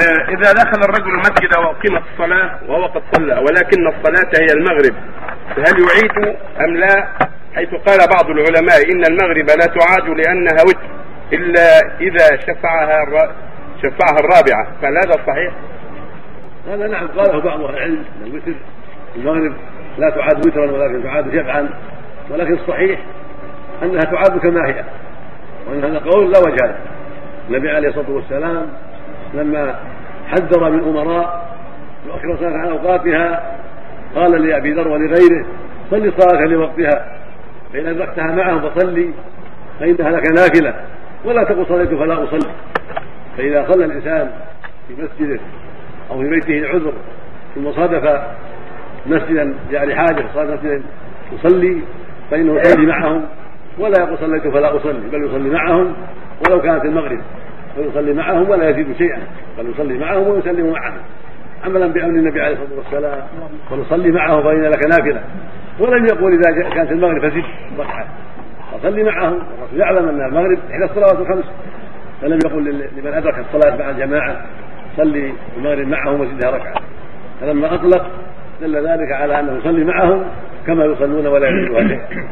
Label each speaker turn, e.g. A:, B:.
A: آه، إذا دخل الرجل المسجد وأقيمت الصلاة وهو قد صلى ولكن الصلاة هي المغرب فهل يعيد أم لا؟ حيث قال بعض العلماء إن المغرب لا تعاد لأنها وتر إلا إذا شفعها. شفعها الرابعة فهل هذا صحيح؟
B: هذا نعم قاله بعض أهل العلم إن الوتر المغرب لا تعاد وترا ولكن تعاد شفعا ولكن الصحيح أنها تعاد كما هي وإن هذا قول لا وجه له النبي عليه الصلاة والسلام لما حذر من الامراء واخر صلاه عن أوقاتها قال لأبي ذر ولغيره صل صلاه لوقتها فإن أدركتها معهم فصلي فإنها لك نافلة ولا تقل صليت فلا أصلي. فإذا صلى الإنسان في مسجده أو في بيته عذر ثم صادف مسجدا جاء لحاجه صادف مسجدا يصلي فإنه يصلي معهم ولا يقول صليت فلا أصلي بل يصلي معهم ولو كانت المغرب. ويصلي معهم ولا يزيد شيئا. بل يصلي معهم ويسلم معهم. عملا بأمر النبي عليه الصلاة والسلام. ونصلي معهم فإن لك نافلة. ولم يقل إذا كانت المغرب فزد ركعه فصلي معهم. الرسول يعلم أن المغرب إحدى الصلوات الخمس. فلم يقل لمن أدرك الصلاة مع الجماعة. صلي المغرب معهم وزدها ركعة. فلما أطلق دل ذلك على أنه يصلي معهم كما يصلون ولا يزيدها شيئا.